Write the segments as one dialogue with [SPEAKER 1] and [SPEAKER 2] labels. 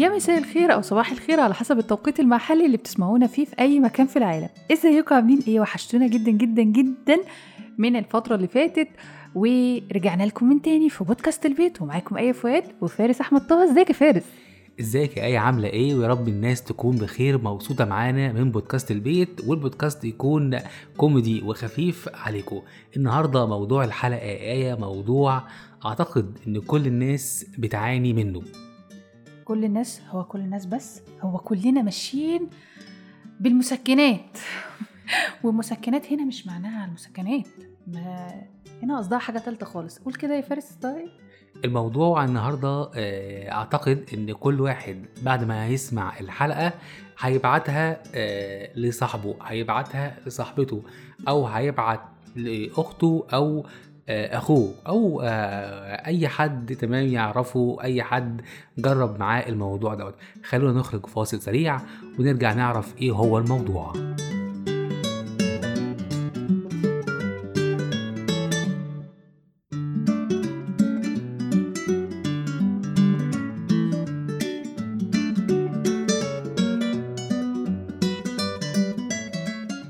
[SPEAKER 1] يا مساء الخير أو صباح الخير على حسب التوقيت المحلي اللي بتسمعونا فيه في أي مكان في العالم. ازيكم عاملين إيه؟ وحشتونا جدا جدا جدا من الفترة اللي فاتت ورجعنا لكم من تاني في بودكاست البيت. ومعاكم إيه فؤاد وفارس أحمد طه. إزيك يا فارس؟
[SPEAKER 2] إزيك يا إيه عاملة إيه؟ ويا رب الناس تكون بخير مبسوطة معانا من بودكاست البيت. والبودكاست يكون كوميدي وخفيف عليكم النهارده موضوع الحلقة آية موضوع أعتقد إن كل الناس بتعاني منه.
[SPEAKER 1] كل الناس هو كل الناس بس هو كلنا ماشيين بالمسكنات. والمسكنات هنا مش معناها المسكنات. ما هنا قصدها حاجة تالتة خالص. قول كده يا فارس طيب.
[SPEAKER 2] الموضوع النهارده آه، أعتقد إن كل واحد بعد ما هيسمع الحلقة هيبعتها آه، لصاحبه هيبعتها لصاحبته أو هيبعت لأخته أو أخوه أو أي حد تمام يعرفه أي حد جرب معاه الموضوع دوت. خلونا نخرج فاصل سريع ونرجع نعرف إيه هو الموضوع.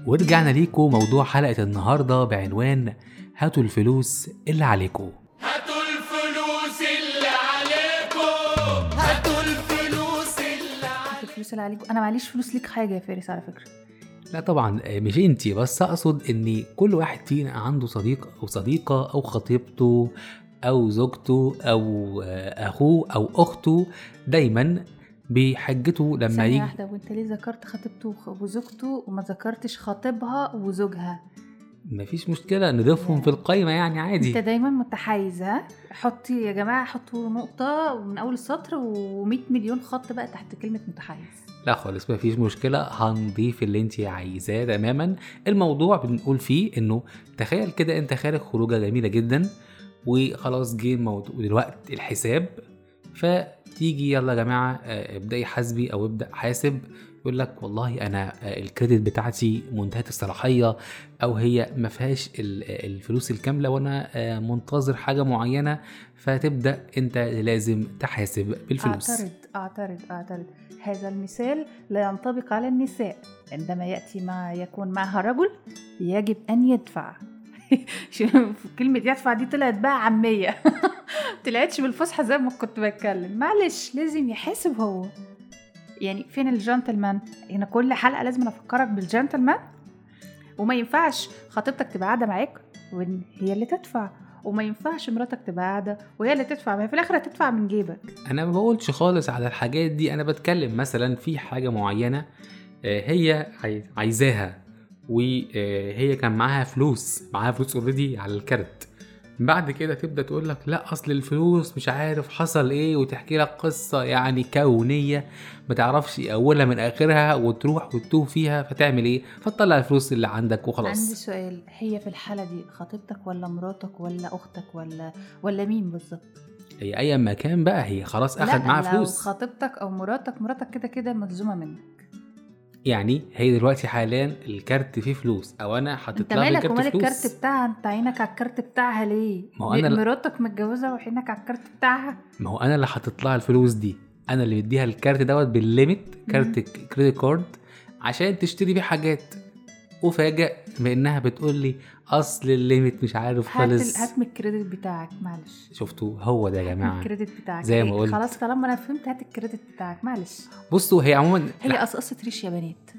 [SPEAKER 2] ورجعنا ليكم موضوع حلقة النهاردة بعنوان هاتوا الفلوس اللي عليكم.
[SPEAKER 3] هاتوا الفلوس اللي عليكم. هاتوا الفلوس اللي عليكم.
[SPEAKER 1] الفلوس اللي عليكم. أنا معليش فلوس ليك حاجة يا فارس على فكرة.
[SPEAKER 2] لا طبعا آه، مش أنتي بس أقصد إن كل واحد فينا عنده صديق أو صديقة أو خطيبته أو زوجته أو آه، أخوه أو أخته دايما بحجته لما يجي.
[SPEAKER 1] واحدة وأنت ليه ذكرت خطيبته وزوجته وما ذكرتش خطيبها وزوجها؟
[SPEAKER 2] مفيش مشكلة نضيفهم في القايمة يعني
[SPEAKER 1] أنت
[SPEAKER 2] عادي
[SPEAKER 1] دايما متحيز ها؟ حطي يا جماعة حطوا نقطة من أول السطر و100 مليون خط بقى تحت كلمة متحيز.
[SPEAKER 2] لا خالص مفيش مشكلة هنضيف اللي انت عايزاه تماما. الموضوع بنقول فيه إنه تخيل كده أنت خارج خروجة جميلة جدا وخلاص جه الموضوع دلوقتي الحساب فتيجي يلا يا جماعة آه، ابدأي حاسبي أو ابدأ حاسب يقول لك والله أنا آه، الكريدت بتاعتي منتهية الصلاحية أو هي ما فيهاش ال- الفلوس الكاملة وأنا آه، منتظر حاجة معينة فتبدأ أنت لازم تحاسب بالفلوس.
[SPEAKER 1] أعترض أعترض أعترض. هذا المثال لا ينطبق على النساء. عندما يأتي ما يكون معها رجل يجب أن يدفع. كلمة يدفع دي طلعت بقى عامية. طلعتش بالفصحى زي ما كنت بتكلم. معلش لازم يحاسب هو. يعني فين الجنتلمان؟ هنا كل حلقة لازم أفكرك بالجنتلمان. وما ينفعش خطيبتك تبقى قاعدة معاك وإن هي اللي تدفع. وما ينفعش مراتك تبقى قاعدة وهي اللي تدفع. ما في الآخر هتدفع من جيبك.
[SPEAKER 2] أنا ما بقولش خالص على الحاجات دي. أنا بتكلم مثلا في حاجة معينة آه، هي عاي- عايزاها وهي كان معاها فلوس معاها فلوس اوريدي على الكارت. بعد كده تبدأ تقول لك لا أصل الفلوس مش عارف حصل إيه وتحكي لك قصة يعني كونية ما تعرفش أولها من آخرها وتروح وتتوه فيها فتعمل إيه؟ فتطلع الفلوس اللي عندك
[SPEAKER 1] عندي
[SPEAKER 2] وخلاص
[SPEAKER 1] سؤال هي في الحالة دي خطيبتك ولا مراتك ولا أختك ولا ولا مين بالظبط؟
[SPEAKER 2] هي اي مكان بقى هي خلاص اخد
[SPEAKER 1] لا،
[SPEAKER 2] معاها
[SPEAKER 1] لو
[SPEAKER 2] فلوس.
[SPEAKER 1] خطيبتك أو مراتك مراتك كده كده ملزومة منك.
[SPEAKER 2] يعني هي دلوقتي حاليا الكارت فيه فلوس أو أنا
[SPEAKER 1] أنت
[SPEAKER 2] حاطط لها
[SPEAKER 1] مالك
[SPEAKER 2] بالكارت
[SPEAKER 1] ومال
[SPEAKER 2] فلوس
[SPEAKER 1] الكارت بتاعها؟ أنت عينك على الكارت بتاعها ليه؟
[SPEAKER 2] ما هو أنا ل-
[SPEAKER 1] مراتك متجوزة وعينك على الكارت بتاعها؟
[SPEAKER 2] ما هو أنا اللي حاطط لها الفلوس دي أنا اللي مديها الكارت دوت بال limit كارت credit card عشان تشتري بيه حاجات. وفاجئ بانها بتقول لي أصل ال limit مش عارف خالص
[SPEAKER 1] ال- هات من ال credit بتاعك معلش.
[SPEAKER 2] شفتوا هو ده يا
[SPEAKER 1] جماعة.
[SPEAKER 2] ال
[SPEAKER 1] credit بتاعك.
[SPEAKER 2] زي ما قلت.
[SPEAKER 1] خلاص طالما أنا فهمت هات الكريدت بتاعك معلش.
[SPEAKER 2] بصوا هي عموما
[SPEAKER 1] هي قصقصة ريش يا بنات.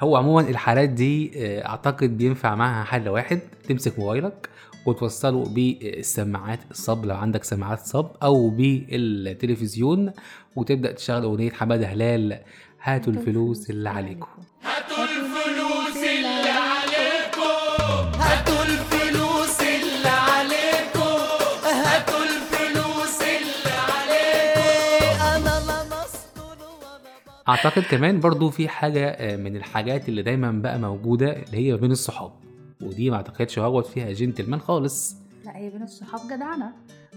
[SPEAKER 2] هو عموما الحالات دي آه، أعتقد بينفع معاها حل واحد تمسك موبايلك وتوصله بالسماعات الصب لو عندك سماعات صب أو بالتلفزيون وتبدأ تشغل أغنية حمادة هلال هاتوا الفلوس اللي عليكم.
[SPEAKER 3] هاتوا
[SPEAKER 2] أعتقد كمان برضو في حاجة آه، من الحاجات اللي دايما بقى موجودة اللي هي بين الصحاب. ودي ما أعتقدش هوت فيها جنتلمان خالص.
[SPEAKER 1] لا هي بين الصحاب جدعنة.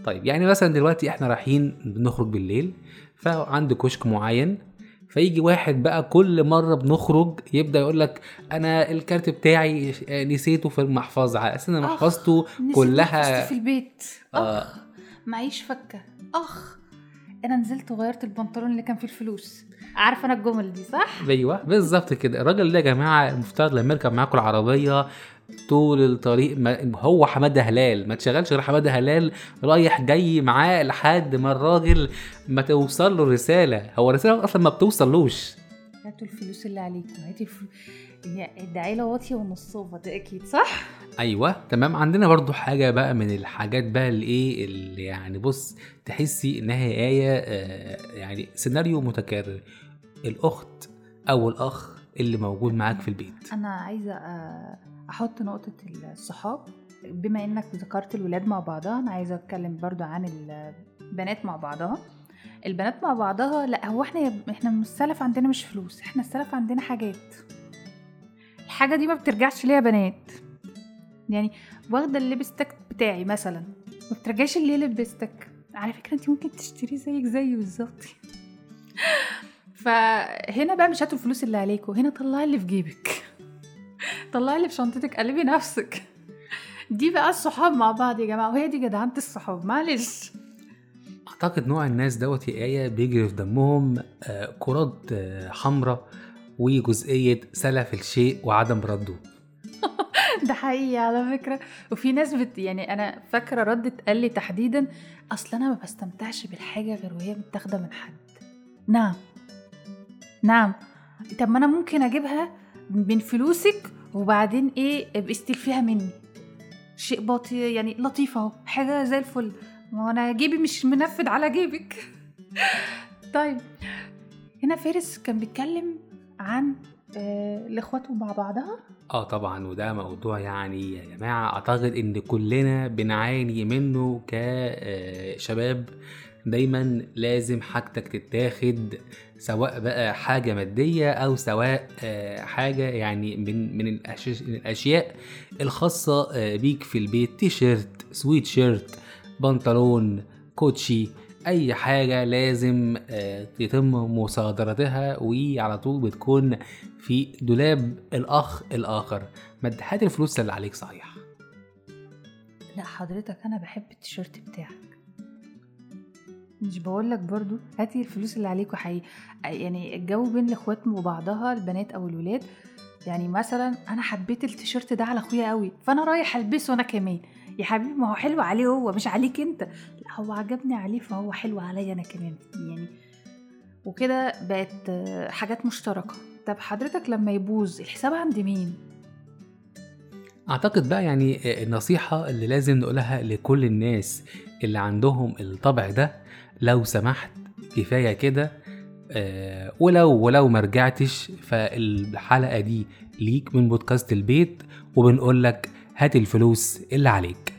[SPEAKER 2] طيب يعني مثلا دلوقتي إحنا رايحين بنخرج بالليل فعند كشك معين فيجي واحد بقى كل مرة بنخرج يبدأ يقول لك أنا الكارت بتاعي نسيته في المحفظة. على أساس
[SPEAKER 1] إن
[SPEAKER 2] محفظته كلها
[SPEAKER 1] في البيت.
[SPEAKER 2] آه.
[SPEAKER 1] أخ معيش فكة. أخ أنا نزلت وغيرت البنطلون اللي كان فيه الفلوس. عارفة أنا الجمل دي صح؟
[SPEAKER 2] أيوه بالظبط كده. الراجل ده يا جماعة المفترض لما يركب معاكم العربية طول الطريق ما هو حماده هلال. ما تشغلش غير حماده هلال رايح جاي معاه لحد ما الراجل ما توصل له الرسالة. هو الرسالة أصلا ما بتوصلوش.
[SPEAKER 1] هاتوا الفلوس اللي عليكم هاتي الفلوس. هي عيله واطيه ونصابه ده أكيد صح؟
[SPEAKER 2] أيوه. تمام. عندنا برضو حاجة بقى من الحاجات بقى اللي إيه اللي يعني بص تحسي إنها إيه آه يعني سيناريو متكرر. الأخت أو الأخ اللي موجود معاك في البيت.
[SPEAKER 1] أنا عايزة آه، أحط نقطة الصحاب. بما إنك ذكرت الولاد مع بعضها أنا عايزة أتكلم برضو عن البنات مع بعضها. البنات مع بعضها لأ هو إحنا إحنا السلف عندنا مش فلوس إحنا السلف عندنا حاجات. الحاجة دي ما بترجعش ليا بنات. يعني واخدة اللبستك بتاعي مثلا ما بترجعش ليه لبستك على فكرة انت ممكن تشتريه زيك زيه بالظبط. فهنا بقى مش هاتوا الفلوس اللي عليكم هنا طلعي اللي في جيبك. طلعي اللي في شنطتك قلبي نفسك. دي بقى الصحاب مع بعض يا جماعة وهي دي جدعنه الصحاب معلش.
[SPEAKER 2] أعتقد نوع الناس دوت يا آية بيجري في دمهم آه، كرات آه، حمراء. وجزئية سلف الشيء وعدم رده.
[SPEAKER 1] ده حقيقي على فكرة. وفي ناس بت يعني أنا فاكرة ردت قال لي تحديدا أصل أنا ما بستمتعش بالحاجة غير وهي متاخدة من حد. نعم. نعم. طب ما أنا ممكن أجيبها من فلوسك وبعدين إيه استلفيها مني. شيء باطي يعني لطيف أهو حاجة زي الفل. ما أنا جيبي مش منفذ على جيبك. طيب. هنا فارس كان بيتكلم عن آه، الإخوات مع بعضها؟
[SPEAKER 2] آه طبعا وده موضوع يعني يا جماعة أعتقد إن كلنا بنعاني منه كشباب دايما لازم حاجتك تتاخد سواء بقى حاجة مادية أو سواء آه، حاجة يعني من من الأش- من الأشياء الخاصة آه، بيك في البيت تيشيرت سويت شيرت بنطلون كوتشي أي حاجة لازم آه، يتم مصادرتها وعلى طول بتكون في دولاب الأخ الآخر. ما هات الفلوس اللي عليك صحيح.
[SPEAKER 1] لا حضرتك أنا بحب التيشيرت بتاعك. مش بقولك برضو هاتي الفلوس اللي عليكوا حقيقي. يعني الجو بين الإخوات وبعضها البنات أو الولاد. يعني مثلا أنا حبيت التيشيرت ده على أخويا قوي فأنا رايح ألبسه أنا كمان. يا حبيبي ما هو حلو عليه هو مش عليك أنت. هو عجبني عليه فهو حلو عليا أنا كمان يعني. وكده بقت حاجات مشتركة. طب حضرتك لما يبوظ الحساب عند مين؟
[SPEAKER 2] أعتقد بقى يعني النصيحة اللي لازم نقولها لكل الناس اللي عندهم الطبع ده لو سمحت كفاية كده ولو ولو ما رجعتش فالحلقة دي ليك من بودكاست البيت وبنقول لك هات الفلوس اللي عليك.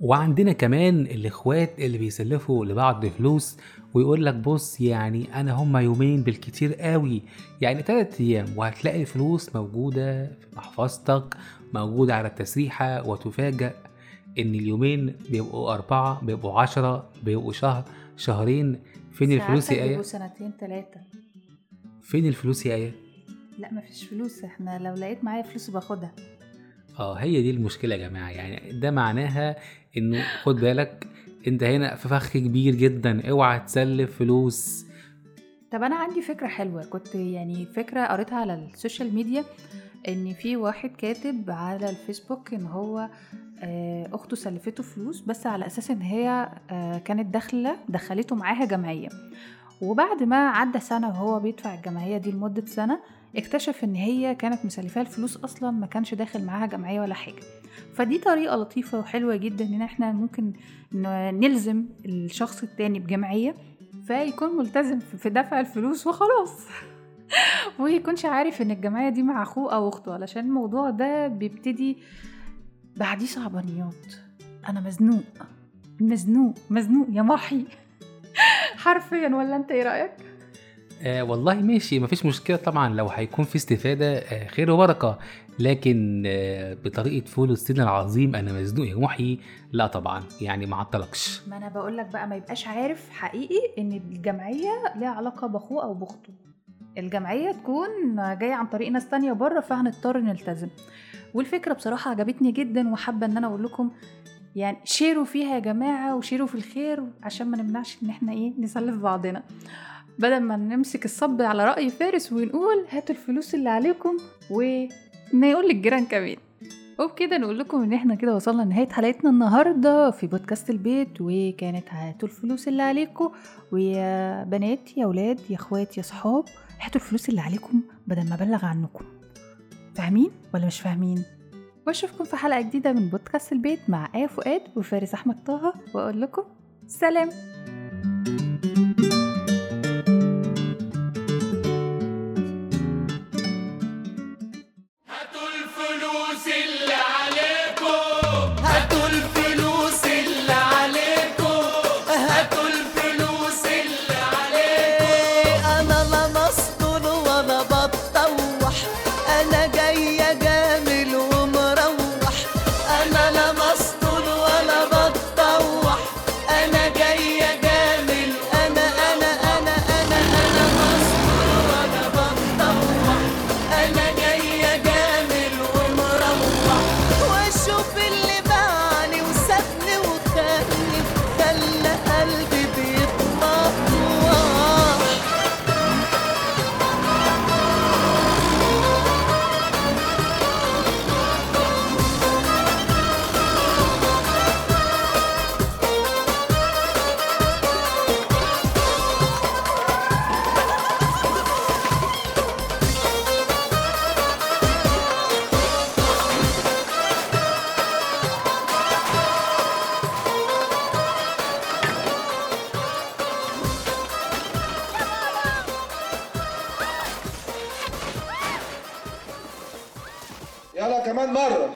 [SPEAKER 2] وعندنا كمان الإخوات اللي بيسلفوا لبعض فلوس ويقول لك بص يعني أنا هما يومين بالكتير قوي. يعني تلات أيام وهتلاقي الفلوس موجودة في محفظتك موجودة على التسريحة وتفاجأ إن اليومين بيبقوا أربعة بيبقوا عشرة بيبقوا شهر شهرين. فين الفلوس يا آية؟
[SPEAKER 1] سنتين تلاتة.
[SPEAKER 2] فين الفلوس يا آية؟
[SPEAKER 1] لا مفيش فلوس. إحنا لو لقيت معايا فلوس باخدها.
[SPEAKER 2] آه هي دي المشكلة يا جماعة. يعني ده معناها إنه خد بالك أنت هنا في فخ كبير جدا. اوعى تسلف فلوس.
[SPEAKER 1] طب أنا عندي فكرة حلوة. كنت يعني فكرة قريتها على ال social media إن في واحد كاتب على الفيسبوك إن هو آه، أخته سلفته فلوس بس على أساس إن هي آه، كانت داخلة دخلته معاها جمعية. وبعد ما عدى سنة وهو بيدفع الجمعية دي لمدة سنة اكتشف إن هي كانت مسلفاه الفلوس أصلا ما كانش داخل معاها جمعية ولا حاجة. فدي طريقة لطيفة وحلوة جدا إن إحنا ممكن نلزم الشخص التاني بجمعية فيكون ملتزم في دفع الفلوس وخلاص. ويكونش عارف إن الجمعية دي مع أخوه أو أخته علشان الموضوع ده بيبتدي بعديه صعبانيات. أنا مزنوق. مزنوق. مزنوق. يا محي. حرفيا ولا أنت إيه رأيك؟
[SPEAKER 2] آه والله ماشي مفيش مشكلة طبعا. لو هيكون في استفادة آه خير وبركة. لكن آه بطريقة فول الصين العظيم أنا مزنوق يا محي. لا طبعا يعني ما عطلكش.
[SPEAKER 1] ما أنا بقول لك بقى ما يبقاش عارف حقيقي إن الجمعية ليها علاقة بأخوه أو بأخته. الجمعية تكون جاية عن طريق ناس تانية بره فهنضطر نلتزم. والفكرة بصراحة عجبتني جدا وحابة إن أنا أقول لكم
[SPEAKER 3] يعني شيروا فيها يا جماعة وشيروا في الخير عشان ما نمنعش إن إحنا إيه نسلف بعضنا. بدل ما نمسك الصب على رأي فارس ونقول هاتوا الفلوس اللي عليكم ونقول للجيران كمان. وبكده نقول لكم إن إحنا كده وصلنا لنهاية حلقتنا النهاردة في بودكاست البيت وكانت هاتوا الفلوس اللي عليكم ويا بنات يا ولاد يا أخوات يا صحاب هاتوا الفلوس اللي عليكم بدل ما أبلغ عنكم. فاهمين ولا مش فاهمين؟ وأشوفكم في حلقة جديدة من بودكاست البيت مع آية فؤاد وفارس أحمد طه وأقول لكم سلام.
[SPEAKER 4] يلا كمان مرة